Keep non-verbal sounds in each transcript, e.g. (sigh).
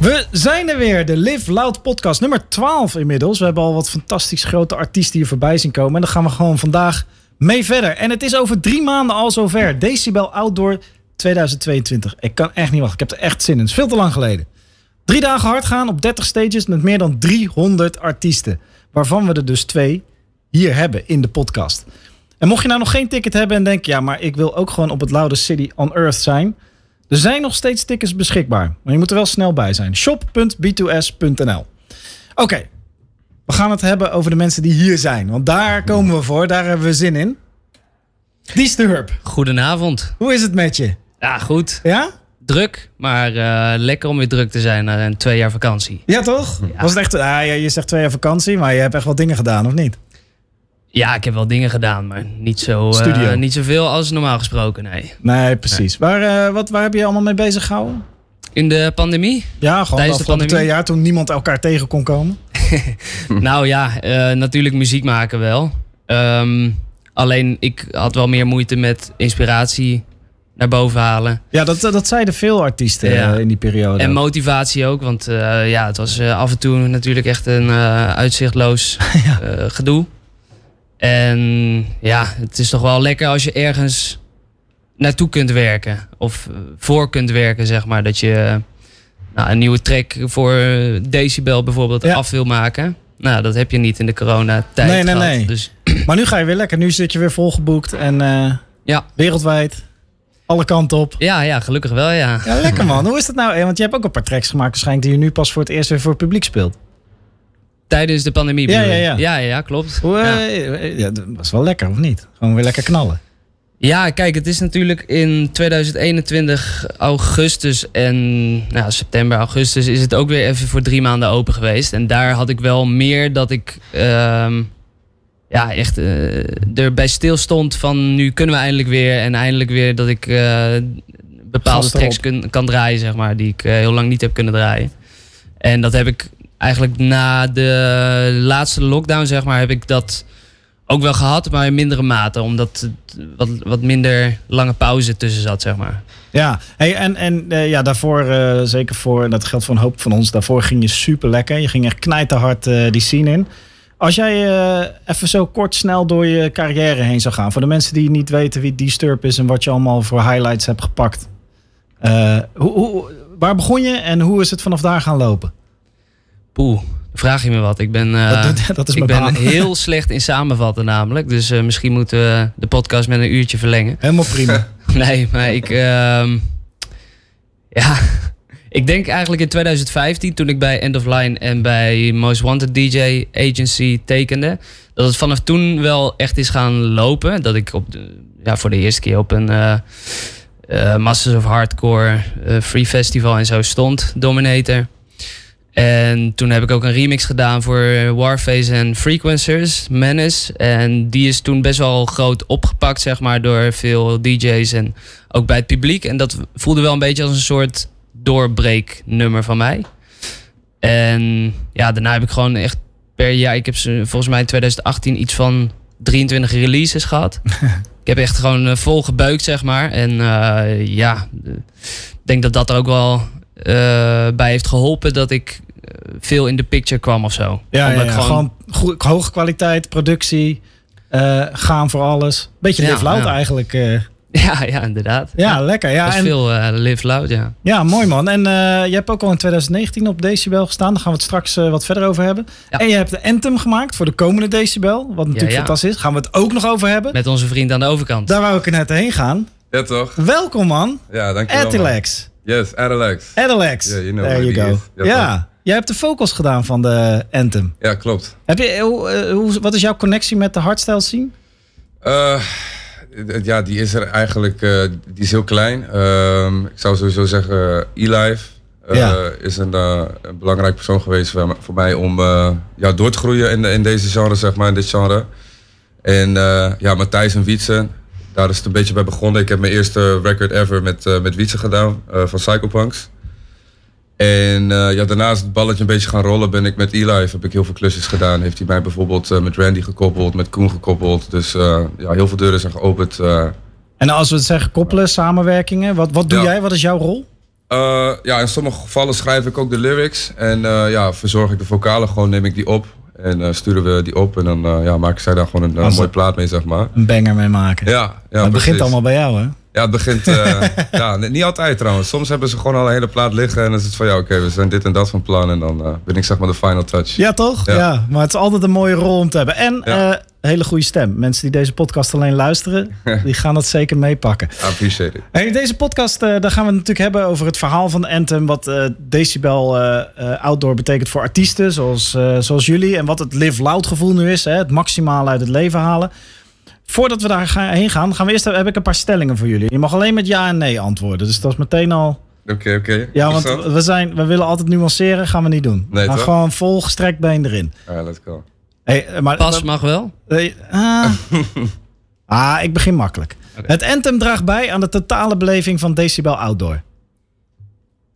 We zijn er weer, de Live Loud podcast, nummer 12 inmiddels. We hebben al wat fantastisch grote artiesten hier voorbij zien komen. En daar gaan we gewoon vandaag mee verder. En het is over drie maanden al zover. Decibel Outdoor 2022. Ik kan echt niet wachten. Ik heb er echt zin in. Het is veel te lang geleden. Drie dagen hard gaan op 30 stages met meer dan 300 artiesten. Waarvan we er dus twee hier hebben in de podcast. En mocht je nou nog geen ticket hebben en denken... ja, maar ik wil ook gewoon op het loudest city on earth zijn... er zijn nog steeds tickets beschikbaar. Maar je moet er wel snel bij zijn. shop.b2s.nl Oké, we gaan het hebben over de mensen die hier zijn. Want daar komen we voor, daar hebben we zin in. Die Sturp, Goedenavond. hoe is het met je? Ja, goed. Ja? Druk, maar eh, lekker om weer druk te zijn na een twee jaar vakantie. Ja, toch? Ja. Was het echt, ah, ja, je zegt twee jaar vakantie, maar je hebt echt wel dingen gedaan, of niet? Ja, ik heb wel dingen gedaan, maar niet, zo, Studio. niet zoveel als normaal gesproken, nee. Nee, precies. Waar, eh, wat, waar heb je allemaal mee bezig gehouden? In de pandemie? Ja, gewoon de Tijdens de pandemie? twee jaar toen niemand elkaar tegen kon komen. (laughs) nou ja, eh, natuurlijk muziek maken wel. Ehm, alleen ik had wel meer moeite met inspiratie naar boven halen. Ja, dat, dat zeiden veel artiesten Ja. in die periode. En motivatie ook, want ja, het was af en toe natuurlijk echt een uitzichtloos (laughs) Ja. gedoe. En ja, het is toch wel lekker als je ergens naartoe kunt werken. Of eh, voor kunt werken, zeg maar. Dat je eh, nou, een nieuwe track voor eh, Decibel bijvoorbeeld Ja. af wil maken. Nou, dat heb je niet in de coronatijd Nee, nee, gehad. nee. Dus (clears throat) Maar nu ga je weer lekker. Nu zit je weer volgeboekt en ja. wereldwijd. Alle kanten op. Ja, ja, gelukkig wel, ja. Ja, lekker man. (laughs) Hoe is dat nou? Want je hebt ook een paar tracks gemaakt waarschijnlijk die je nu pas voor het eerst weer voor het publiek speelt. Tijdens de pandemie Ja, ja, ja. ja, ja, klopt. Hoe, Ja. eh, eh, ja, dat was wel lekker, of niet? Gewoon weer lekker knallen. Ja, kijk, het is natuurlijk in 2021 augustus en nou, september, augustus is het ook weer even voor drie maanden open geweest. En daar had ik wel meer dat ik ehm, ja, echt eh, erbij stil stond van nu kunnen we eindelijk weer. En eindelijk weer dat ik eh, bepaalde tracks kun, kan draaien, zeg maar, die ik heel lang niet heb kunnen draaien. En dat heb ik eigenlijk na de laatste lockdown, zeg maar, heb ik dat ook wel gehad, maar in mindere mate. Omdat het wat, wat minder lange pauze tussen zat, zeg maar. Ja, hey, en, en eh, ja, daarvoor, eh, zeker voor, dat geldt voor een hoop van ons, daarvoor ging je super lekker. Je ging echt knijterhard eh die scene in. Als jij even zo kort snel door je carrière heen zou gaan, voor de mensen die niet weten wie Disturb is en wat je allemaal voor highlights hebt gepakt. hoe, hoe, waar begon je en hoe is het vanaf daar gaan lopen? Poeh, vraag je me wat. Ik ben, dat, (laughs) dat is ik ben baan. heel (laughs) slecht in samenvatten namelijk. Dus eh, misschien moeten we de podcast met een uurtje verlengen. Helemaal prima. (laughs) Nee, maar ik... ehm, ja, ik denk eigenlijk in 2015 toen ik bij End of Line en bij Most Wanted DJ Agency tekende. Dat het vanaf toen wel echt is gaan lopen. Dat ik op de, ja, voor de eerste keer op een eh, Masters of Hardcore Free Festival en zo stond. Dominator. En toen heb ik ook een remix gedaan voor Warface en Frequencers, Menace. En die is toen best wel groot opgepakt, zeg maar, door veel DJ's en ook bij het publiek. En dat voelde wel een beetje als een soort doorbreeknummer van mij. En ja, daarna heb ik gewoon echt per jaar, ik heb ze volgens mij in 2018 iets van 23 releases gehad. (laughs) ik heb echt gewoon eh, vol gebeukt, zeg maar. En eh, ja, ik denk dat dat er ook wel eh, bij heeft geholpen dat ik veel in de picture kwam of zo. Ja, ja, Omdat ja, ik gewoon, goe- hoge kwaliteit, productie, eh, gaan voor alles. Beetje Ja, live loud ja. eigenlijk. eh. (laughs) Ja, ja, inderdaad. ja, lekker. Ja, en, veel eh, live loud, ja. ja, mooi man. En eh, je hebt ook al in 2019 op Decibel gestaan. Daar gaan we het straks wat verder over hebben. Ja. En je hebt de Anthem gemaakt voor de komende Decibel. Wat natuurlijk ja. fantastisch is. Gaan we het ook nog over hebben. Met onze vriend aan de overkant. Daar wou ik er net heen gaan. Ja, toch? Welkom man. Ja, dankjewel. man. Adilex. Yes. Adilex. Ja, you know There you go. Ja, jij hebt de vocals gedaan van de Anthem. Ja, klopt. Heb je, hoe, eh, hoe, wat is jouw connectie met de hardstyle scene? Eh, ja, die is er eigenlijk, eh, die is heel klein. Ehm, ik zou sowieso zeggen, E-Life Ja. is een, een belangrijk persoon geweest voor, voor mij om ja, door te groeien in, in deze genre, zeg maar, in dit genre. En ja, Matthijs en Wietse, daar is het een beetje bij begonnen. Ik heb mijn eerste record ever met, met Wietse gedaan, van Psychopunks. En eh, ja, daarna is het balletje een beetje gaan rollen. Ben ik met E-Life, heb ik heel veel klusjes gedaan. Heeft hij mij bijvoorbeeld eh, met Randy gekoppeld, met Koen gekoppeld. Dus eh, ja, heel veel deuren zijn geopend. En als we het zeggen koppelen, samenwerkingen, wat, wat doe Ja. jij? Wat is jouw rol? Ja, in sommige gevallen schrijf ik ook de lyrics. En ja, verzorg ik de vocalen gewoon, neem ik die op. En sturen we die op. En dan ja, maken zij daar gewoon een mooie het- plaat mee, zeg maar. Een banger mee maken. Ja, ja Maar het begint allemaal bij jou, hè? Ja, het begint... eh, (laughs) ja, niet altijd trouwens. Soms hebben ze gewoon al een hele plaat liggen. En dan is het van, ja, oké, we zijn dit en dat van plan. En dan eh, ben ik zeg maar de final touch. Ja, toch? Ja. Ja. maar het is altijd een mooie rol om te hebben. En Ja. eh, hele goede stem. Mensen die deze podcast alleen luisteren, (laughs) die gaan dat zeker meepakken. I appreciate it. Hey, deze podcast, eh, daar gaan we het natuurlijk hebben over het verhaal van Anthem. Wat eh, Decibel eh, eh, Outdoor betekent voor artiesten zoals, eh, zoals jullie. En wat het live loud gevoel nu is. Hè, het maximale uit het leven halen. Voordat we daar gaan- heen gaan, gaan we eerst, heb ik een paar stellingen voor jullie. Je mag alleen met ja en nee antwoorden. Dus dat is meteen al... Oké, oké. Ja, want we, zijn, we willen altijd nuanceren, gaan we niet doen. Nee, maar toch? gewoon vol gestrekt been erin. Ja, let's go. Hey, eh, maar, Pas mag wel. Eh, ah. (laughs) ah, ik begin makkelijk. Het Anthem draagt bij aan de totale beleving van Decibel Outdoor.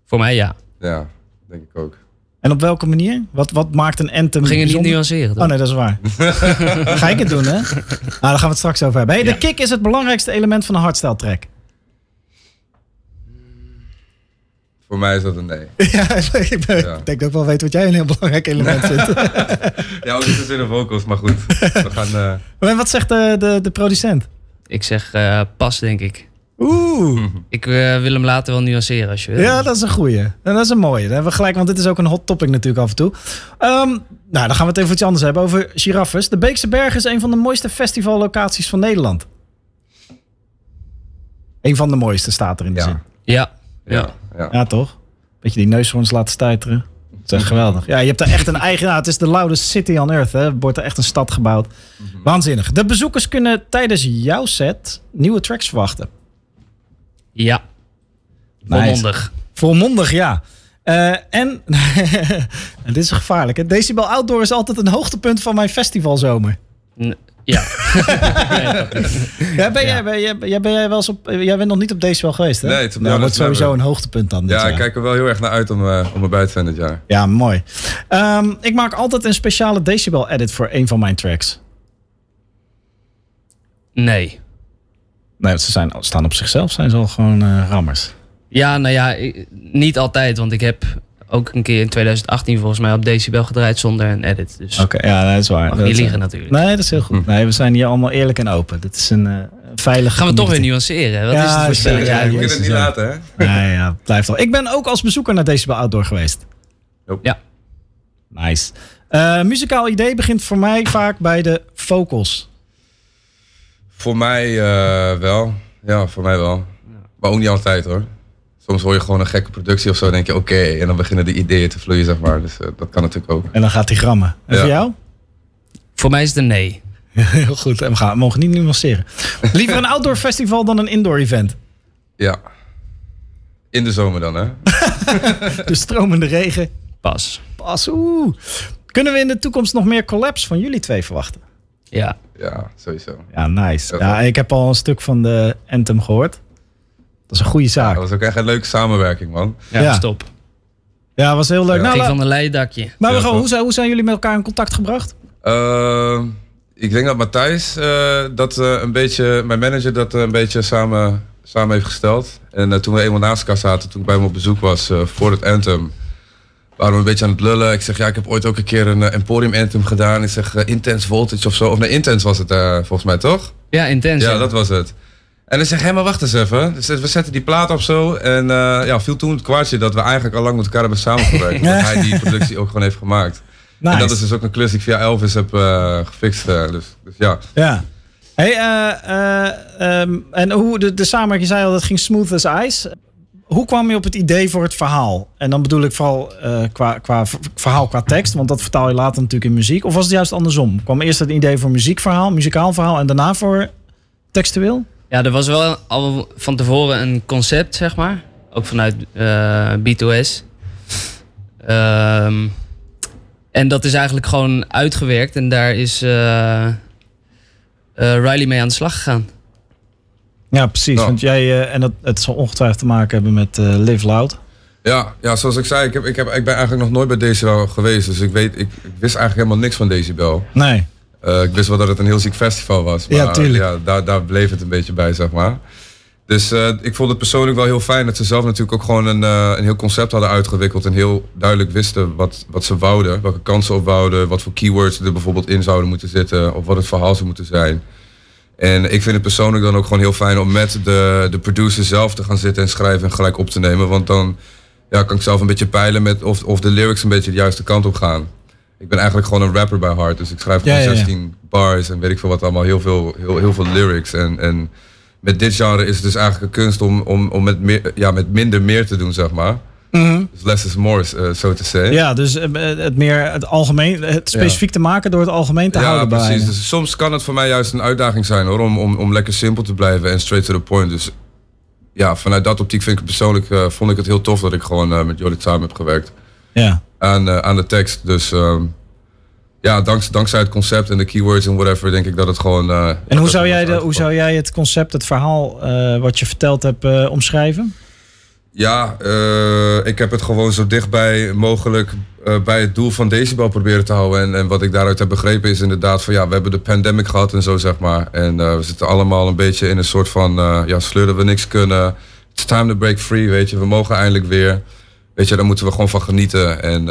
Voor mij ja. Ja, denk ik ook. En op welke manier? Wat, wat maakt een Anthem We gingen niet bijzonder? nuanceren. toch? Oh nee, dat is waar. (laughs) Ga ik het doen, hè? Nou, daar gaan we het straks over hebben. Hey, de kick is het belangrijkste element van een hardstyle track. Voor mij is dat een nee. (laughs) ja, ik, ben- Ja. ik denk ook wel weten wat jij een heel belangrijk element vindt. (laughs) Ja, ook niet zozeer de vocals, maar goed. We gaan... eh, wat zegt de, de, de producent? Ik zeg eh, pas, denk ik. Oeh. Ik eh, wil hem later wel nuanceren als je wil. Ja, dat is een goeie. En dat is een mooie. Dan hebben we gelijk, want dit is ook een hot topic natuurlijk af en toe. Ehm, nou, dan gaan we het even iets anders hebben over giraffes. De Beekse Berg is een van de mooiste festivallocaties van Nederland. Een van de mooiste staat er in de ja. zin. Ja. Ja. ja. ja. Toch? Beetje die neushoorns laten stuiteren. Dat is echt geweldig. Ja, je hebt daar echt een eigen... Nou, het is de loudest city on earth. Hè. Er wordt er echt een stad gebouwd. Waanzinnig. De bezoekers kunnen tijdens jouw set nieuwe tracks verwachten. Ja. Nice. Volmondig. Volmondig, ja. Eh, en, (laughs) en dit is gevaarlijk. Hè? Decibel Outdoor is altijd een hoogtepunt van mijn festivalzomer. N- Ja. (laughs) Ja, ben. Jij, ben, jij, jij- ben jij wel eens op... Jij bent nog niet op Decibel geweest, hè? Nee, be nou, wordt honest, sowieso een hoogtepunt dan dit Ja, ik kijk er wel heel erg naar uit om, eh, om erbij te zijn dit jaar. Ja, mooi. Ehm, ik maak altijd een speciale Decibel edit voor een van mijn tracks. Nee. Nee, ze zijn, staan op zichzelf zijn ze al gewoon eh, rammers. Ja, nou ja, ik- niet altijd. Want ik heb ook een keer in 2018 volgens mij op Decibel gedraaid zonder een edit. Dus Oké, ja, dat is waar. mag Dat niet is- liegen natuurlijk. Nee, dat is heel goed. Nee, we zijn hier allemaal eerlijk en open. Dit is een eh veilige Gaan we toch weer nuanceren? Wat Ja, is het voor? Ja, we kunnen jezus, het niet ja. laten, hè? Nee, ja, het blijft wel. Ik ben ook als bezoeker naar Decibel Outdoor geweest. Ja. Nice. Eh, muzikaal idee begint voor mij vaak bij de vocals. Voor mij eh, wel. Ja, voor mij wel. Maar ook niet altijd hoor. Soms hoor je gewoon een gekke productie of zo. denk je, oké. en dan beginnen de ideeën te vloeien, zeg maar. Dus eh, dat kan natuurlijk ook. En dan gaat hij grammen. En Ja. voor jou? Voor mij is het een nee. (laughs) Heel goed. En we, gaan, we mogen niet nuanceren. Liever een outdoor festival dan een indoor event. Ja. In de zomer dan, hè? (laughs) De stromende regen. Pas. Pas, oeh. Kunnen we in de toekomst nog meer collabs van jullie twee verwachten? Ja. Ja, sowieso. Ja, nice. Ja, ik heb al een stuk van de Anthem gehoord. Dat is een goede zaak. Dat was ook echt een leuke samenwerking, man. Ja, Ja. stop. Ja, was heel leuk. Ja. Nou, Ging van een leidakje. maar we gaan, hoe, zijn, hoe zijn jullie met elkaar in contact gebracht? Eh, ik denk dat Matthijs eh, dat eh, een beetje, mijn manager, dat eh, een beetje samen, samen heeft gesteld. En toen we eenmaal naast elkaar zaten, toen ik bij hem op bezoek was eh, voor het Anthem, waren we een beetje aan het lullen. Ik zeg, ja, ik heb ooit ook een keer een eh, Emporium Anthem gedaan. Ik zeg, eh, Intense Voltage of zo. Of nee, Intense was het eh, volgens mij, toch? Ja, intens. Ja, dat was het. En dan zeg hé, maar wacht eens even. Dus we zetten die plaat op zo. En eh, ja, viel toen het kwartje dat we eigenlijk al lang met elkaar hebben samengewerkt. (laughs) omdat hij die productie ook gewoon heeft gemaakt. Nice. En dat is dus ook een klus die ik via Elvis heb eh, gefixt. eh, dus, dus ja. Ja. Hey, eh, eh, ehm, en hoe de, de samenwerking, je zei al, dat ging smooth as ice. Hoe kwam je op het idee voor het verhaal? En dan bedoel ik vooral eh, qua, qua verhaal, qua tekst, want dat vertaal je later natuurlijk in muziek. Of was het juist andersom? Kwam eerst het idee voor muziekverhaal, muzikaal verhaal en daarna voor textueel? Ja, er was wel al van tevoren een concept, zeg maar. Ook vanuit eh, B2S. Ehm, en dat is eigenlijk gewoon uitgewerkt. En daar is eh, Riley mee aan de slag gegaan. Ja, precies. Nou. Want jij, eh, en dat, het zal ongetwijfeld te maken hebben met eh, Live Loud. Ja, ja, zoals ik zei, ik, heb, ik, heb, ik ben eigenlijk nog nooit bij Decibel geweest. Dus ik, weet, ik, ik wist eigenlijk helemaal niks van Decibel. Nee. Eh, ik wist wel dat het een heel ziek festival was. Maar Ja, tuurlijk. ja, daar, daar bleef het een beetje bij, zeg maar. Dus ik vond het persoonlijk wel heel fijn dat ze zelf natuurlijk ook gewoon een, een heel concept hadden uitgewikkeld. En heel duidelijk wisten wat, wat ze wouden. Welke kansen op wouden. Wat voor keywords er bijvoorbeeld in zouden moeten zitten. Of wat het verhaal zou moeten zijn. En ik vind het persoonlijk dan ook gewoon heel fijn om met de, de producer zelf te gaan zitten en schrijven en gelijk op te nemen. Want dan ja, kan ik zelf een beetje peilen met of, of de lyrics een beetje de juiste kant op gaan. Ik ben eigenlijk gewoon een rapper bij hart. Dus ik schrijf gewoon ja, ja. 16 bars en weet ik veel wat allemaal. Heel veel, heel, heel veel lyrics. En, en met dit genre is het dus eigenlijk een kunst om, om, om met, meer, ja, met minder meer te doen, zeg maar. Dus less is more, eh, zo te zeggen. Ja, dus eh, het meer het algemeen, het specifiek te maken door het algemeen te Ja, houden bij. precies. Dus soms kan het voor mij juist een uitdaging zijn hoor, om, om, om lekker simpel te blijven en straight to the point. Dus ja, vanuit dat optiek vind ik het persoonlijk eh, vond ik het heel tof dat ik gewoon met Jordi samen heb gewerkt Ja. aan, aan de tekst. Dus ehm, ja, dank, dankzij het concept en de keywords en whatever, denk ik dat het gewoon. En hoe zou, jij de, hoe zou jij het concept, het verhaal wat je verteld hebt omschrijven? Ja, eh, ik heb het gewoon zo dichtbij mogelijk eh, bij het doel van Decibel proberen te houden. En, en wat ik daaruit heb begrepen is inderdaad van ja, we hebben de pandemic gehad en zo zeg maar. En eh, we zitten allemaal een beetje in een soort van ja, sleuren we niks kunnen. It's time to break free, weet je. We mogen eindelijk weer. Weet je, daar moeten we gewoon van genieten. En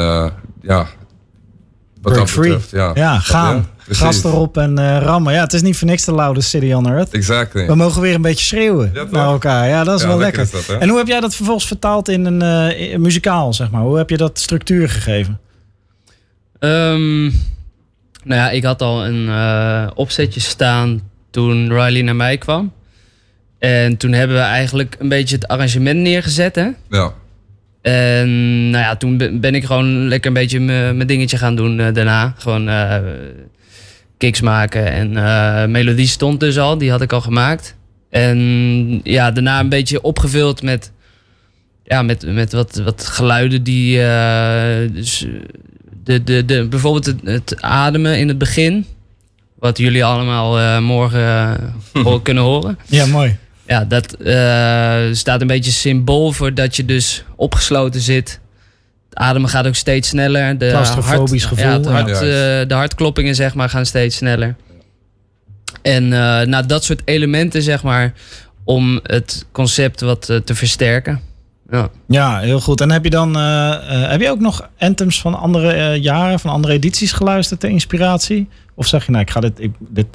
ja, wat Break dat free. betreft, ja. Ja, gaan. Ja, precies. Gas erop en eh, rammen. Ja, het is niet voor niks de loudest city on earth. Exactly. We mogen weer een beetje schreeuwen Ja, naar elkaar. Ja, dat is Ja, wel lekker lekker. is dat, hè? en hoe heb jij dat vervolgens vertaald in een, eh, in muzikaal, zeg maar? Hoe heb je dat structuur gegeven? Ehm, nou ja, ik had al een eh, opzetje staan toen Riley naar mij kwam. En toen hebben we eigenlijk een beetje het arrangement neergezet. Hè? Ja. En nou ja, toen ben ik gewoon lekker een beetje mijn mijn dingetje gaan doen daarna. Gewoon eh kicks maken en eh, melodie stond dus al, die had ik al gemaakt. En ja, daarna een beetje opgevuld met, ja, met, met wat, wat geluiden die... eh, dus, de, de, de, bijvoorbeeld het, het ademen in het begin. Wat jullie allemaal eh, morgen (laughs) kunnen horen. Ja, mooi. Ja, dat eh, staat een beetje symbool voor dat je dus opgesloten zit. Ademen gaat ook steeds sneller. De Claustrofobisch hart- gevoel, Ja, het hart, ja. eh, de hartkloppingen zeg maar, gaan steeds sneller. En eh nou, dat soort elementen, zeg maar, om het concept wat eh, te versterken. Ja. Ja, heel goed. En heb je dan eh, eh, heb je ook nog anthems van andere eh, jaren, van andere edities geluisterd ter inspiratie? Of zeg je nou, ik ga dit, ik, dit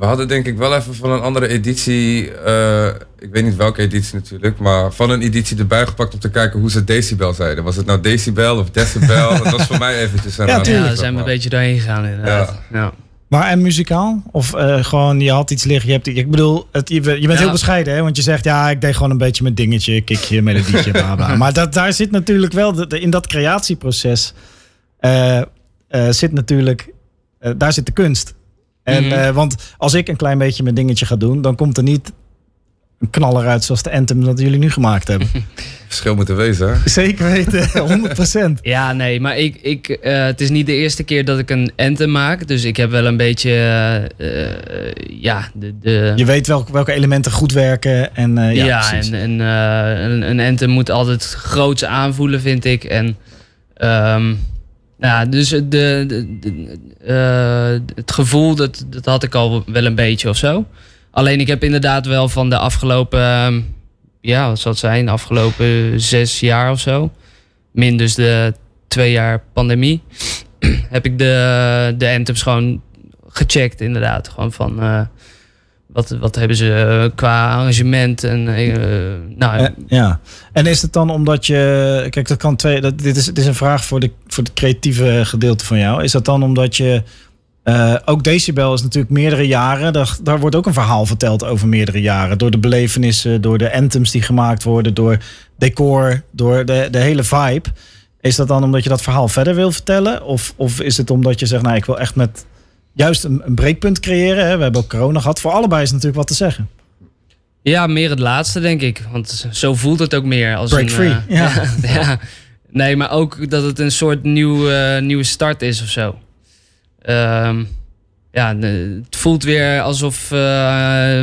We hadden denk ik wel even van een andere editie, eh, ik weet niet welke editie natuurlijk, maar van een editie erbij gepakt om te kijken hoe ze decibel zeiden. Was het nou decibel of decibel? (laughs) dat was voor mij eventjes een Ja, ja, daar zijn we een beetje doorheen gegaan inderdaad. Ja. Maar en muzikaal? Of eh, gewoon, je had iets liggen, je hebt... Ik bedoel, het, je, bent- Ja. heel bescheiden, hè? Want je zegt, ja, ik deed gewoon een beetje mijn dingetje, kikje, melodietje, bla bla. (laughs) Maar dat, daar zit natuurlijk wel, de, de- in dat creatieproces, eh, eh, zit natuurlijk, daar zit de kunst. En, Mhm. eh, want als ik een klein beetje mijn dingetje ga doen, dan komt er niet een knaller uit zoals de anthem dat jullie nu gemaakt hebben. (laughs) Verschil moeten wezen, hè? Zeker weten, (laughs) 100%. (laughs) Ja, nee, maar ik, ik, eh, het is niet de eerste keer dat ik een anthem maak. Dus ik heb wel een beetje, eh, ja, de... de Je weet welke, welke elementen goed werken. En, eh, ja, ja, precies. en, en eh, een, een anthem moet altijd groots aanvoelen, vind ik. En ehm, ja, dus de, de, de- eh, het gevoel, dat, dat had ik al wel een beetje of zo. Alleen ik heb inderdaad wel van de afgelopen, ehm, ja, wat zal het zijn, de afgelopen zes jaar of zo. Min dus de twee jaar pandemie. (clears throat) heb ik de, de anthems gewoon gecheckt inderdaad. Gewoon van... eh, wat, wat hebben ze eh, qua arrangement en eh, nou, Eh, ja. En is het dan omdat je. Kijk, dat kan twee. Dat, dit, is, is een vraag voor, de, voor het creatieve gedeelte van jou. Is dat dan omdat je. eh, ook Decibel is natuurlijk meerdere jaren. Daar, daar wordt ook een verhaal verteld over meerdere jaren. Door de belevenissen, door de anthems die gemaakt worden, door decor, door de, de hele vibe. Is dat dan omdat je dat verhaal verder wil vertellen? Of, of is het omdat je zegt, nou, ik wil echt met juist een, een breekpunt creëren? Hè? We hebben ook corona gehad. Voor allebei is natuurlijk wat te zeggen. ja, meer het laatste denk ik. Want zo voelt het ook meer als Break een, free, eh, ja. (laughs) ja. Nee, maar ook dat het een soort nieuw, eh, nieuwe start is of zo. Ehm, ja, de- het voelt weer alsof eh,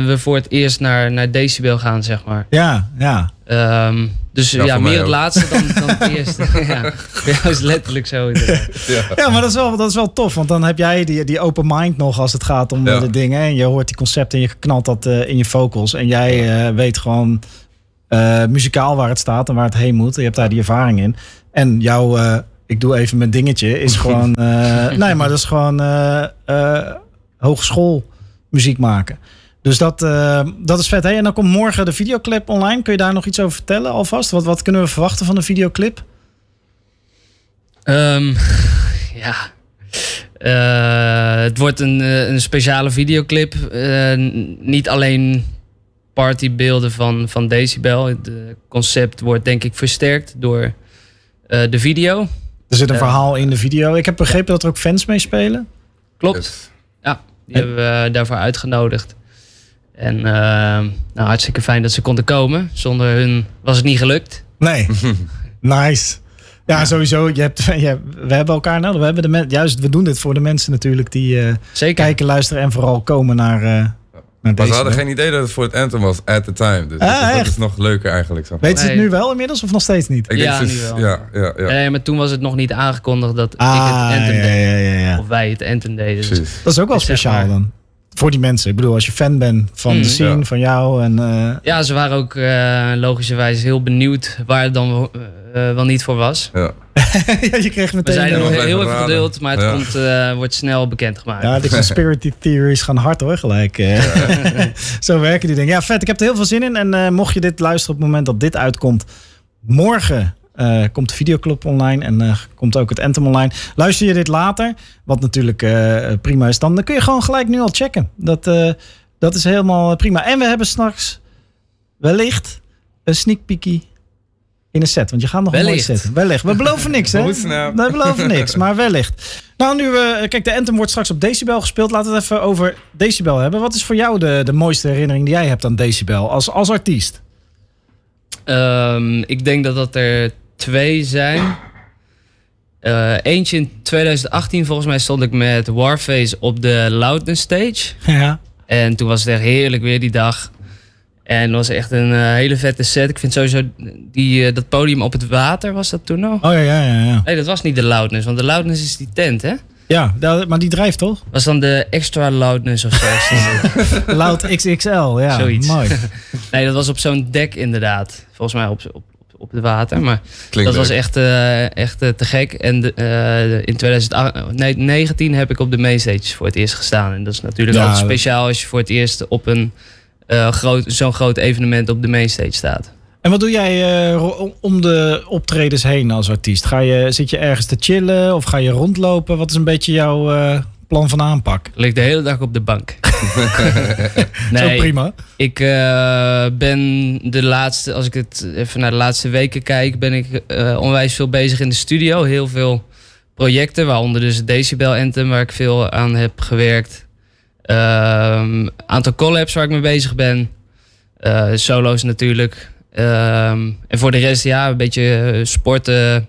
we voor het eerst naar, naar Decibel gaan, zeg maar. Ja, ja. Ehm, Dus Ja, meer het laatste dan, (laughs) dan het eerste. ja, jou is letterlijk zo. Ja. Ja, maar dat is, wel, dat is wel tof. Want dan heb jij die, die open mind nog als het gaat om Ja. eh, de dingen. En je hoort die concepten en je knalt dat eh, in je vocals. En jij eh, weet gewoon eh, muzikaal waar het staat en waar het heen moet. Je hebt daar die ervaring in. En jouw, eh, ik doe even mijn dingetje, is (laughs) gewoon... eh, nee, maar dat is gewoon eh eh, hogeschool muziek maken. Dus dat, dat is vet. Hey, en dan komt morgen de videoclip online. Kun je daar nog iets over vertellen alvast? Wat, wat kunnen we verwachten van de videoclip? Ehm, (laughs) ja. Het wordt een, een speciale videoclip. Niet alleen partybeelden van, van Decibel. Het concept wordt denk ik versterkt door de video. Er zit een verhaal in de video. Ik heb begrepen dat er ook fans meespelen. Klopt. Yes. Ja, die hebben we daarvoor uitgenodigd. En eh, nou, hartstikke fijn dat ze konden komen. Zonder hun was het niet gelukt. Nee. (laughs) nice. Ja, sowieso. Je hebt, (laughs) je, we hebben elkaar nodig. We hebben de men, juist, we doen dit voor de mensen natuurlijk die eh, Zeker. kijken, luisteren en vooral komen naar, eh naar Maar deze. ze hadden geen idee dat het voor het anthem was at the time. Dus Ah, dat, is- dat echt? is nog leuker eigenlijk. Zeg maar. Weet ze het nu wel inmiddels of nog steeds niet? Ik denk Ja, ze- wel. Ja, ja, ja. Nee, maar toen was het nog niet aangekondigd dat ik Ah, het anthem ja, deed. ja, ja, ja. Of wij het anthem deden. Dus. Dat is ook wel Dus zeg speciaal maar- dan. Voor die mensen. Ik bedoel, als je fan bent van Mm. de scene, Ja. van jou. En, eh, Ja, ze waren ook eh, logischerwijs heel benieuwd waar het dan wel- eh, wel niet voor was. Ja. (laughs) ja, je kreeg We meteen... zijn nog heel even raden. geduld, maar het Ja. komt, eh, wordt snel bekendgemaakt. Ja, de conspiracy (laughs) theories gaan hard hoor, gelijk. eh. (laughs) Zo werken die dingen. Ja, vet. Ik heb er heel veel zin in. En eh, mocht je dit luisteren op het moment dat dit uitkomt, morgen eh, komt de videoclub online en eh, komt ook het Anthem online. Luister je dit later, wat natuurlijk eh, prima is, dan, dan kun je gewoon gelijk nu al checken. Dat, eh, dat is helemaal prima. En we hebben straks wellicht een sneak peekie in een set. Want je gaat nog een mooi Wellicht. set. Wellicht. We beloven niks, hè? (laughs) Snel? We beloven niks, maar wellicht. Nou, nu, eh, kijk, de Anthem wordt straks op Decibel gespeeld. Laten we het even over Decibel hebben. Wat is voor jou de, de mooiste herinnering die jij hebt aan Decibel als, als artiest? Ehm, ik denk dat dat er twee zijn. Eh, eentje in 2018, volgens mij stond ik met Warface op de Loudness Stage. (laughs) Ja. En toen was het echt heerlijk weer die dag. En het was echt een eh, hele vette set. Ik vind sowieso die, eh, dat podium op het water, was dat toen nog? Oh ja, ja, ja. Ja, Nee, dat was niet de Loudness, want de Loudness is die tent, hè? ja maar die drijft toch? Was dan de extra Loudness of zo? (laughs) Loud XXL, ja. Zoiets. Mooi. (laughs) nee, dat was op zo'n dek inderdaad. Volgens mij op, op, op, het water. Maar Klinkt dat was echt, eh, echt eh, te gek. En de, eh, in 2019 heb ik op de mainstage voor het eerst gestaan. En dat is natuurlijk Ja, altijd speciaal als je voor het eerst op een groot, zo'n groot evenement op de mainstage staat. En wat doe jij om de optredens heen als artiest? Ga je, zit je ergens te chillen of ga je rondlopen? Wat is een beetje jouw plan van aanpak? Ik lig de hele dag op de bank. (laughs) Zo nee, prima. ik eh, ben de laatste, als ik het even naar de laatste weken kijk, ben ik eh, onwijs veel bezig in de studio. Heel veel projecten, waaronder dus het Decibel Anthem, waar ik veel aan heb gewerkt. Een aantal collabs waar ik mee bezig ben. Eh, solo's natuurlijk. Ehm, en voor de rest, ja, een beetje sporten.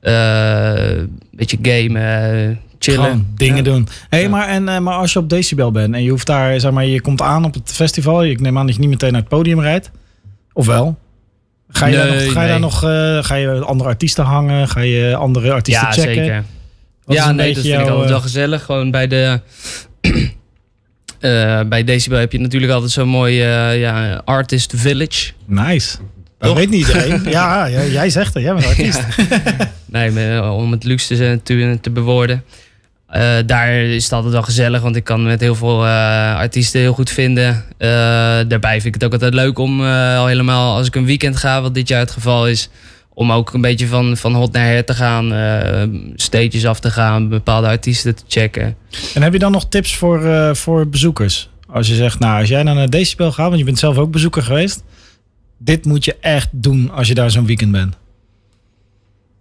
een beetje gamen, chillen. Gewoon dingen Ja. doen. Hey, Ja. maar, en, eh, maar als je op Decibel bent en je hoeft daar, zeg maar, je komt aan op het festival. Ik neem aan dat je niet meteen naar het podium rijdt. Of wel? Ga je, daar, Nee, nog, ga je nee. daar nog eh, ga je andere artiesten hangen? Ga je andere artiesten Ja, checken? zeker. Wat ja, nee, dat vind ik altijd eh, wel gezellig. Gewoon bij de... (clears throat) bij Decibel heb je natuurlijk altijd zo'n mooi ja, artist village. Nice. Dat weet niet iedereen. (laughs) ja, ja, jij zegt het. Jij bent artiest. (laughs) Nee, maar, om het luxe te, te bewoorden. Eh, daar is het altijd wel gezellig, want ik kan met heel veel eh, artiesten heel goed vinden. Eh, daarbij vind ik het ook altijd leuk om al helemaal, als ik een weekend ga, wat dit jaar het geval is, om ook een beetje van, van hot naar her te gaan, stages af te gaan, bepaalde artiesten te checken. En heb je dan nog tips voor, voor bezoekers? Als je zegt, nou, als jij naar Decibel gaat, want je bent zelf ook bezoeker geweest. Dit moet je echt doen als je daar zo'n weekend bent.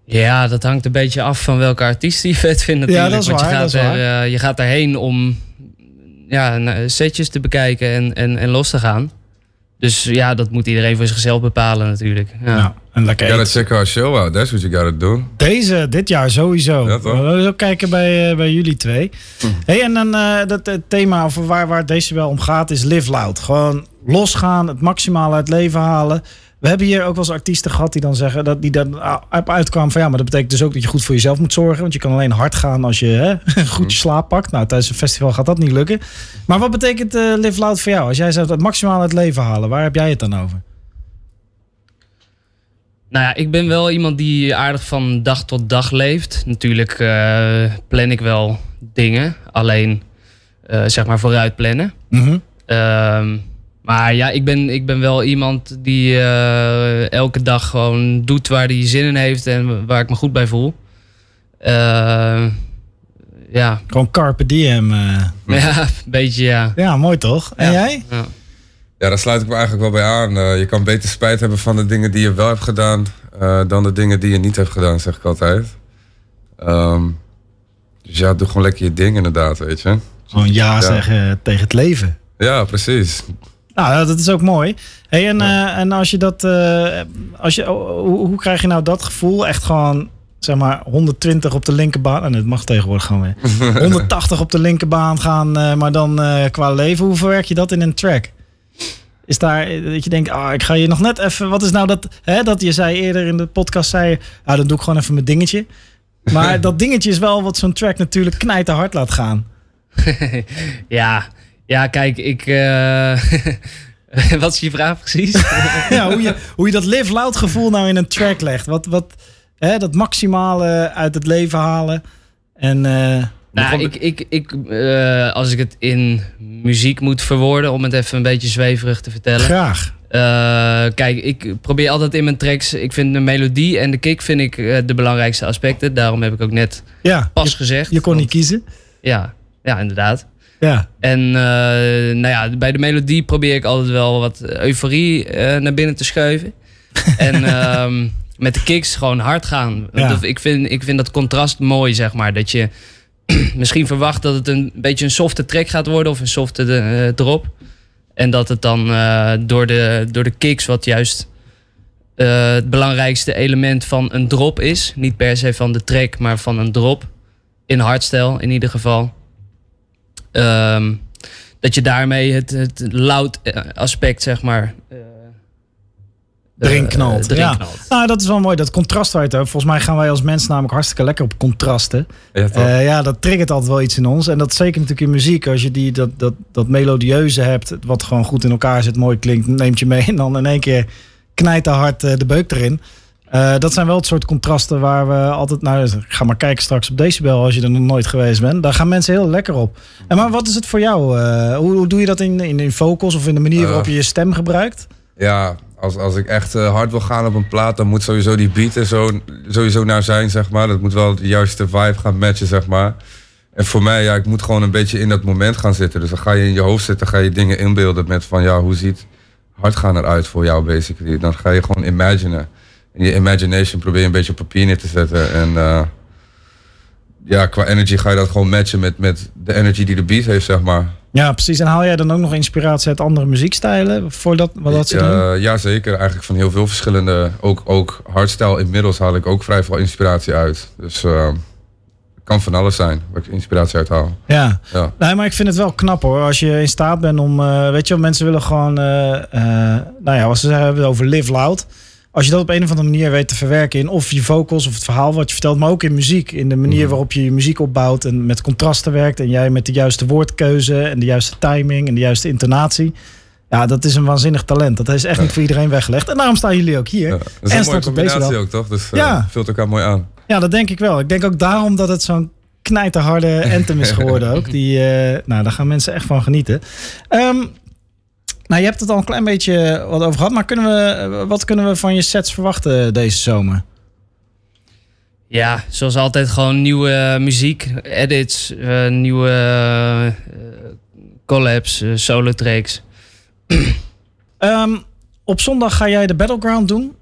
Ja, dat hangt een beetje af van welke artiest je vet vindt natuurlijk. dat is Want waar, je gaat, dat is er, eh, je gaat daarheen om ja, na- setjes te bekijken en, en, en los te gaan. Dus ja, dat moet iedereen voor zichzelf bepalen natuurlijk. Ja. Nou, en lekker You gotta check our show out. That's what you gotta do. Deze, dit jaar sowieso. Ja, toch? We willen ook kijken bij, eh, bij jullie twee. Hey, en dan eh, dat het thema over waar, waar het Decibel om gaat is live loud. Gewoon losgaan, het maximale uit het leven halen. We hebben hier ook wel eens artiesten gehad die dan zeggen dat die dan op uitkwamen van ja, maar dat betekent dus ook dat je goed voor jezelf moet zorgen. Want je kan alleen hard gaan als je hè, (laughs) goed je slaap pakt. Nou, tijdens een festival gaat dat niet lukken. Maar wat betekent eh Live Loud voor jou? Als jij zou het maximaal uit het leven halen, waar heb jij het dan over? Nou ja, ik ben wel iemand die aardig van dag tot dag leeft. Natuurlijk eh, plan ik wel dingen, alleen eh, zeg maar vooruit plannen. Ehm, maar ja, ik ben, ik ben wel iemand die eh, elke dag gewoon doet waar hij zin in heeft en waar ik me goed bij voel. Eh, ja. Gewoon carpe diem. eh. (laughs) ja, een beetje ja. Ja, mooi toch? En Ja. jij? Ja. Ja, daar sluit ik me eigenlijk wel bij aan. Je kan beter spijt hebben van de dingen die je wel hebt gedaan eh, dan de dingen die je niet hebt gedaan, zeg ik altijd. Ehm, dus ja, doe gewoon lekker je ding inderdaad, weet je. Gewoon ja zeggen tegen het leven. Ja, precies. Nou, dat is ook mooi. Hey, en, eh, en als je dat, eh, als je, oh, hoe, hoe krijg je nou dat gevoel? Echt gewoon, zeg maar, 120 op de linkerbaan. En het mag tegenwoordig gewoon weer. (laughs) 180 op de linkerbaan gaan, eh, maar dan qua leven. Hoe verwerk je dat in een track? Is daar dat je denkt, ah, ik ga je nog net even. Wat is nou dat? Hè, dat je zei eerder in de podcast, zei ah, dan doe ik gewoon even mijn dingetje. Maar (laughs) dat dingetje is wel wat zo'n track natuurlijk knijten hard laat gaan. (laughs) ja. Ja, kijk, ik. eh, (laughs) wat is je vraag precies? (laughs) ja, hoe, je, hoe je dat live loud gevoel nou in een track legt. Wat, wat hè, dat maximale uit het leven halen. En eh, Nou, ik, ik, ik, eh, als ik het in muziek moet verwoorden, om het even een beetje zweverig te vertellen. graag. Eh, kijk, ik probeer altijd in mijn tracks, ik vind de melodie en de kick vind ik eh, de belangrijkste aspecten. Daarom heb ik ook net Ja, pas je, gezegd. je kon niet kiezen. Ja, ja, inderdaad. Ja, En eh, nou ja, bij de melodie probeer ik altijd wel wat euforie eh, naar binnen te schuiven. (laughs) en ehm, met de kicks gewoon hard gaan. Ja. Ik, vind, ik vind dat contrast mooi, zeg maar. Dat je (clears throat) misschien verwacht dat het een beetje een softe track gaat worden of een softe eh, drop. En dat het dan door, de, door de kicks, wat juist het belangrijkste element van een drop is. Niet per se van de track, maar van een drop. In hardstyle in ieder geval. Ehm, dat je daarmee het, het loud eh, aspect, zeg maar. eh, erin eh, knalt. erin ja. knalt. Nou, dat is wel mooi. Dat contrast waar je het hebt. Volgens mij gaan wij als mensen namelijk hartstikke lekker op contrasten. Ja? Eh, ja, dat triggert altijd wel iets in ons. En dat zeker natuurlijk in muziek. Als je die, dat, dat, dat melodieuze hebt, wat gewoon goed in elkaar zit, mooi klinkt, neemt je mee. En dan in één keer knijt de hard de beuk erin. Eh, dat zijn wel het soort contrasten waar we altijd... Nou, ga maar kijken straks op Decibel als je er nog nooit geweest bent. Daar gaan mensen heel lekker op. En maar wat is het voor jou? Eh, hoe, hoe doe je dat in, in, in vocals of in de manier Eh. waarop je je stem gebruikt? Ja, als, als ik echt hard wil gaan op een plaat, dan moet sowieso die beat er zo, sowieso naar zijn, zeg maar. Dat moet wel de juiste vibe gaan matchen, zeg maar. En voor mij, ja, ik moet gewoon een beetje in dat moment gaan zitten. Dus dan ga je in je hoofd zitten, ga je dingen inbeelden met van, ja, hoe ziet hard gaan eruit voor jou, basically. Dan ga je gewoon imaginen. Je imagination probeer je een beetje op papier neer te zetten. En eh, ja, qua energy ga je dat gewoon matchen met, met de energy die de beat heeft, zeg maar. Ja, precies. En haal jij dan ook nog inspiratie uit andere muziekstijlen? Voor dat, wat dat ze doen? Ja, ja, zeker. Eigenlijk van heel veel verschillende. Ook, ook hardstyle inmiddels haal ik ook vrij veel inspiratie uit. Dus eh, het kan van alles zijn waar ik inspiratie uit haal. Ja. Ja. Nee, maar ik vind het wel knap hoor. Als je in staat bent om, eh, weet je wel, mensen willen gewoon, nou ja, wat ze hebben over live loud. Als je dat op een of andere manier weet te verwerken in of je vocals of het verhaal wat je vertelt, maar ook in muziek. In de manier Mhm. waarop je je muziek opbouwt en met contrasten werkt. En jij met de juiste woordkeuze en de juiste timing en de juiste intonatie. Ja, dat is een waanzinnig talent. Dat is echt niet voor iedereen weggelegd. En daarom staan jullie ook hier. Ja, dat is En een mooie combinatie ook, toch? Dus eh, Ja. vult elkaar mooi aan. Ja, dat denk ik wel. Ik denk ook daarom dat het zo'n knijterharde (laughs) anthem is geworden ook. Die, eh, nou, daar gaan mensen echt van genieten. Ehm, nou, je hebt het al een klein beetje wat over gehad. Maar kunnen we, wat kunnen we van je sets verwachten deze zomer? Ja, zoals altijd gewoon nieuwe muziek, edits, eh, nieuwe eh, collabs, eh, solo tracks. (clears throat) Ehm, op zondag ga jij de Battleground doen.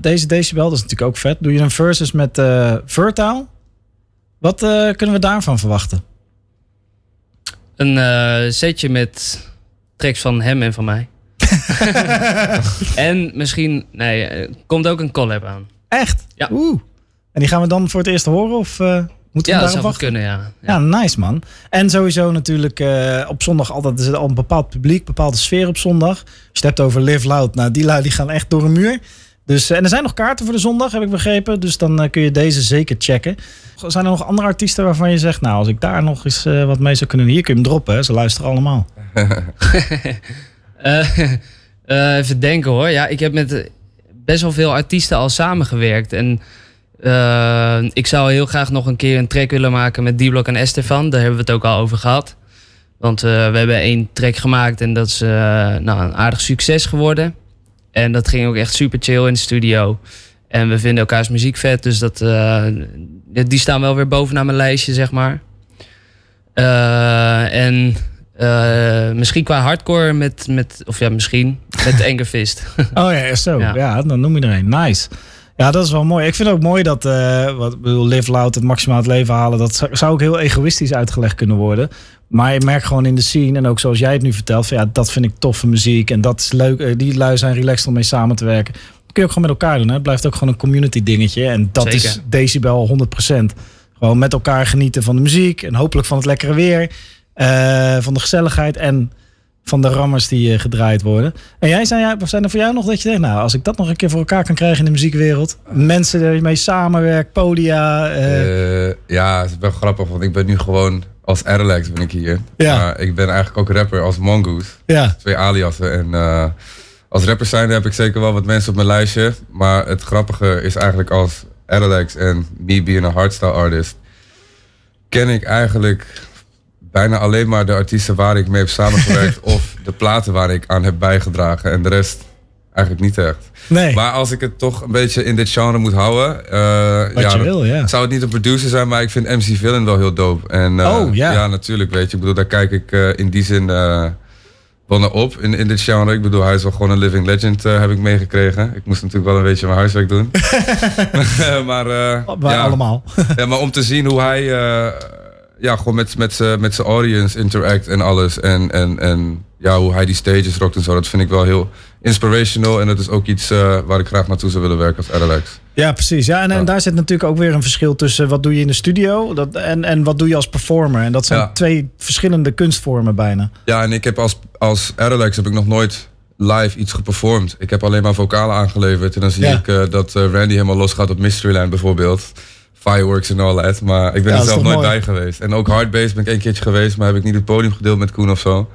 Deze Decibel, dat is natuurlijk ook vet. Doe je een versus met eh Vertaal. Wat kunnen we daarvan verwachten? Een setje met tracks van hem en van mij. (laughs) en misschien, nee, er komt ook een collab aan. Echt? Ja. Oeh. En die gaan we dan voor het eerst horen? Of, eh? Moeten we Ja, dat daarop zou wachten? kunnen, ja. Ja, nice man. En sowieso natuurlijk eh, op zondag altijd is er al een bepaald publiek, bepaalde sfeer op zondag. Als je het hebt over Live Loud, nou die lui die gaan echt door een muur. Dus, eh, en er zijn nog kaarten voor de zondag, heb ik begrepen. Dus dan eh, kun je deze zeker checken. Zijn er nog andere artiesten waarvan je zegt, nou als ik daar nog eens eh, wat mee zou kunnen... Hier kun je hem droppen, hè? ze luisteren allemaal. (laughs) Eh, eh, even denken hoor. Ja, ik heb met best wel veel artiesten al samengewerkt. En eh, ik zou heel graag nog een keer een track willen maken met D-Block en Estefan. Daar hebben we het ook al over gehad. Want eh, we hebben één track gemaakt en dat is eh, nou, een aardig succes geworden. En dat ging ook echt super chill in de studio. En we vinden elkaars muziek vet, dus dat, eh, die staan wel weer bovenaan mijn lijstje, zeg maar. Eh, en eh, misschien qua hardcore met, met of ja, misschien met (laughs) Anger Fist. Oh ja, zo. Ja. Ja. dan noem je er een. Nice. Ja, dat is wel mooi. Ik vind het ook mooi dat, wat bedoel, live loud, het maximaal het leven halen. Dat zou, zou ook heel egoïstisch uitgelegd kunnen worden. Maar je merkt gewoon in de scene, en ook zoals jij het nu vertelt, van ja, dat vind ik toffe muziek. En dat is leuk. eh, Die lui zijn relaxed om mee samen te werken. Dat kun je ook gewoon met elkaar doen. Hè? Het blijft ook gewoon een community dingetje. En dat is decibel 100%. Gewoon met elkaar genieten van de muziek. En hopelijk van het lekkere weer. eh, van de gezelligheid. En van de rammers die eh, gedraaid worden. En jij, zijn, zijn er voor jou nog dat je denkt, nou, als ik dat nog een keer voor elkaar kan krijgen in de muziekwereld. Mensen die mee samenwerken, podia. ja, het is wel grappig, want ik ben nu gewoon als Airlex ben ik hier. Ja. Maar ik ben eigenlijk ook rapper als Mongoose. ja, Twee aliasen. En eh, als rapper zijnde heb ik zeker wel wat mensen op mijn lijstje. Maar het grappige is eigenlijk als Airlex en me being a hardstyle artist... ken ik eigenlijk bijna alleen maar de artiesten waar ik mee heb samengewerkt... (laughs) of de platen waar ik aan heb bijgedragen. En de rest eigenlijk niet echt. nee, Maar als ik het toch een beetje in dit genre moet houden. wat ja, je wil, ja. Zou het niet een producer zijn, maar ik vind MC Villain wel heel dope. En, eh, Oh, ja. natuurlijk, weet je. Ik bedoel, daar kijk ik eh, in die zin wel naar op in, in dit genre. Ik bedoel, hij is wel gewoon een living legend, heb ik meegekregen. Ik moest natuurlijk wel een beetje mijn huiswerk doen. (laughs) (laughs) maar, Wij ja, allemaal. ja, maar om te zien hoe hij ja, gewoon met, met, met zijn audience interact en alles. En, en, en ja, hoe hij die stages rockt en zo. Dat vind ik wel heel inspirational. En dat is ook iets eh, waar ik graag naartoe zou willen werken als Alex. Ja, precies. Ja, en, daar zit natuurlijk ook weer een verschil tussen wat doe je in de studio dat, en, en wat doe je als performer. En dat zijn Ja. twee verschillende kunstvormen bijna. Ja, en ik heb als, als Alex heb ik nog nooit live iets geperformed. Ik heb alleen maar vocalen aangeleverd. En dan zie Ja. ik eh, dat eh, Randy helemaal losgaat op Mysteryland bijvoorbeeld. Fireworks en all that. Maar ik ben Ja, er zelf nooit mooi? bij geweest. En ook Hardbase ben ik één keertje geweest. Maar heb ik niet het podium gedeeld met Koen of zo.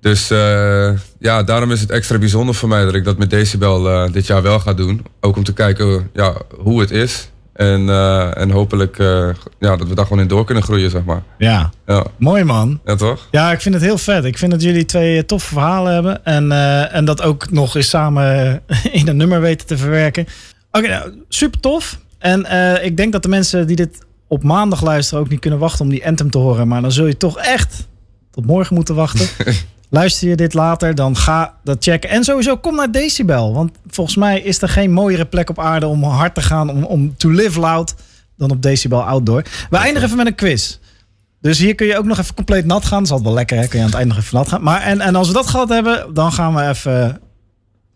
Dus eh, ja, daarom is het extra bijzonder voor mij dat ik dat met Decibel eh, dit jaar wel ga doen. Ook om te kijken ja, hoe het is. En, eh, en hopelijk ja, dat we daar gewoon in door kunnen groeien, zeg maar. Ja, Ja, mooi man. ja toch? Ja, ik vind het heel vet. Ik vind dat jullie twee toffe verhalen hebben. En, en dat ook nog eens samen (laughs) in een nummer weten te verwerken. Oké, nou, super tof. En eh, ik denk dat de mensen die dit op maandag luisteren ook niet kunnen wachten om die anthem te horen. Maar dan zul je toch echt tot morgen moeten wachten. (laughs) Luister je dit later, dan ga dat checken. En sowieso kom naar Decibel. Want volgens mij is er geen mooiere plek op aarde om hard te gaan, om, om to live loud, dan op Decibel Outdoor. We eindigen even met een quiz. Dus hier kun je ook nog even compleet nat gaan. Dat is altijd wel lekker, hè? Kun je aan het einde nog even nat gaan. Maar en, en als we dat gehad hebben, dan gaan we even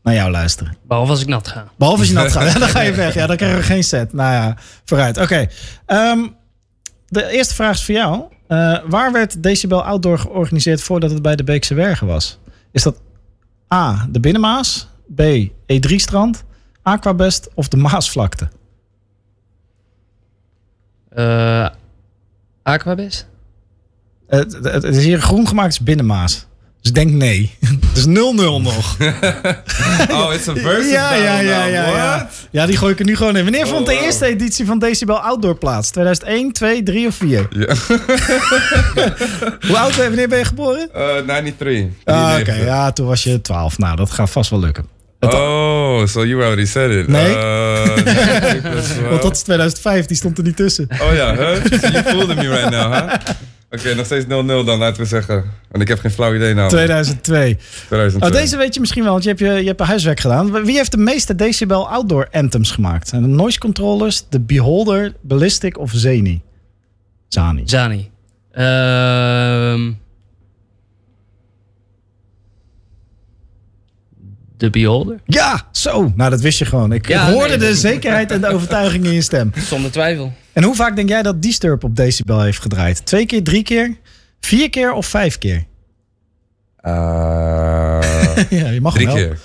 naar jou luisteren. Behalve als ik nat ga. Behalve als je nat gaat. Ja, dan ga je (laughs) weg. Ja, dan krijgen we geen set. Nou ja, vooruit. Oké. Ehm, de eerste vraag is voor jou. Eh, waar werd Decibel Outdoor georganiseerd voordat het bij de Beekse Wergen was? Is dat A, de Binnenmaas, B, E3-strand, Aquabest of de Maasvlakte? Eh Aquabest? Het, het, het is hier groen gemaakt, is Binnenmaas. Dus denk nee. (laughs) Dus 0-0 nog. (laughs) Oh, it's a versus ja, ja, ja, ja, ja. Ja, die gooi ik er nu gewoon in. Wanneer Oh, vond de wow. eerste editie van Decibel Outdoor plaats? 2001, 2, 3 of 4? Ja. (laughs) Hoe oud ben je? Wanneer ben je geboren? Eh, 93. Ah, Oké, 93. ja, toen was je 12. Nou, dat gaat vast wel lukken. Oh, so you already said it. Nee. Uh, 93 plus 12. Want dat is 2005, die stond er niet tussen. Oh ja, huh? You fooled me right now, huh? Oké, nog steeds 0-0 dan, laten we zeggen. Want ik heb geen flauw idee nou. 2002. 2002. Oh, deze weet je misschien wel, want je hebt, je, je hebt huiswerk gedaan. Wie heeft de meeste Decibel Outdoor anthems gemaakt? Zijn de Noise Controllers, de Beholder, Ballistic of Zeni? Zani. Zani. Ehm de Beholder? Ja, zo. Nou, dat wist je gewoon. Ik, Ja, ik hoorde nee, de zekerheid en de overtuiging in je stem. Zonder twijfel. En hoe vaak denk jij dat Disturb op Decibel heeft gedraaid? Twee keer, drie keer, vier keer of vijf keer? Eh, (laughs) ja, je mag drie hem wel. keer.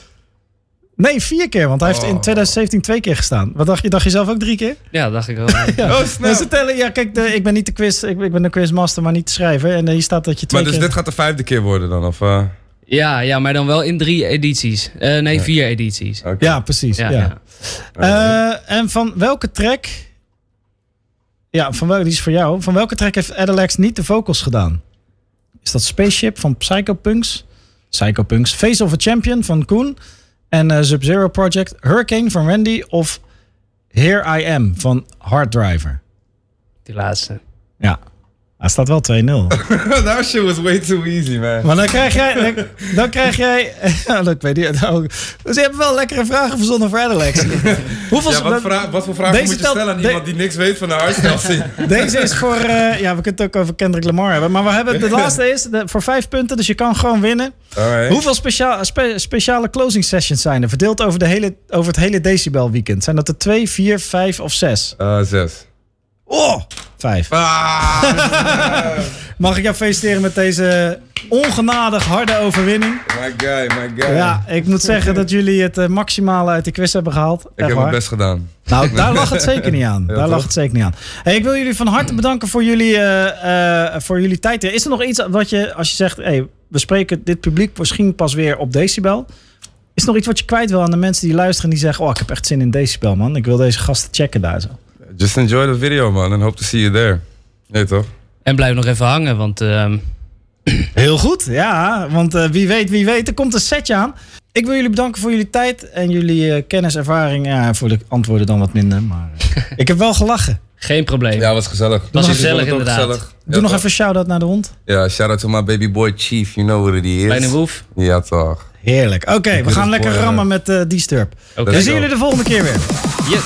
Nee, vier keer, want hij heeft in Oh. 2017 twee keer gestaan. Wat dacht je? Dacht je zelf ook drie keer? Ja, dacht ik wel. (laughs) Ja. Oh, snel. Ze tellen, ja, kijk, de, ik ben niet de quiz, ik, ik ben de quizmaster, maar niet de schrijver. En hier staat dat je twee Maar dus dit gaat de vijfde keer worden dan? Of, eh, ja, ja, maar dan wel in drie edities. Eh, nee, vier edities. oké. Ja, precies. Ja, Ja, ja. Eh, en van welke track... Ja, van welke, die is voor jou. Van welke track heeft Adelax niet de vocals gedaan? Is dat Spaceship van Psychopunks? Psychopunks. Face of a Champion van Koen. En eh, Sub-Zero Project. Hurricane van Randy. Of Here I Am van Hard Driver. Die laatste. Ja. Hij staat wel 2-0. (laughs) That shit was way too easy, man. Maar dan krijg jij... Dan, (laughs) dan krijg jij... (laughs) Ja, dat, weet. Nou, dus je hebt wel lekkere vragen verzonnen voor Adelax. Hoeveel... Ja, wat, voor vragen moet je stellen aan de- iemand die niks weet van de hardstyle Deze is voor... eh, ja, we kunnen het ook over Kendrick Lamar hebben. Maar we hebben, de laatste is de- voor vijf punten. Dus je kan gewoon winnen. Alright. Hoeveel speciaal, spe- speciale closing sessions zijn er? Verdeeld over, de hele, over het hele decibel weekend. Zijn dat er twee, vier, vijf of zes? Eh, zes. Oh, vijf. Ah, (laughs) Mag ik jou feliciteren met deze ongenadig harde overwinning? my guy, my guy. Ja, ik moet zeggen dat jullie het eh, maximale uit de quiz hebben gehaald. Ik Echt heb waar. mijn best gedaan. Nou, (laughs) daar lag het zeker niet aan. Ja, daar lag het zeker niet aan. Hey, ik wil jullie van harte bedanken voor jullie, eh, eh, voor jullie tijd. Is er nog iets wat je, als je zegt, hey, we spreken dit publiek misschien pas weer op Decibel. Is er nog iets wat je kwijt wil aan de mensen die luisteren en die zeggen, oh, ik heb echt zin in Decibel, man. Ik wil deze gasten checken daar zo. Just enjoy the video, man. And hope to see you there. Nee, toch? En blijf nog even hangen, want ehm, (clears throat) Heel goed, ja. Want eh, wie weet, wie weet, er komt een setje aan. Ik wil jullie bedanken voor jullie tijd en jullie eh, kennis, ervaring. Ja, voor de antwoorden dan wat minder, maar eh, (laughs) ik heb wel gelachen. geen probleem. Ja, was gezellig. Was gezellig, inderdaad. gezellig? Doe Ja, nog toch? even een shout-out naar de hond. Ja, shout out to my baby boy Chief. You know what it is. Kleine Woef. Ja, toch. Heerlijk. Oké, we gaan lekker rammen met eh Disturb. Oké. We zien jullie de volgende keer weer. Yes.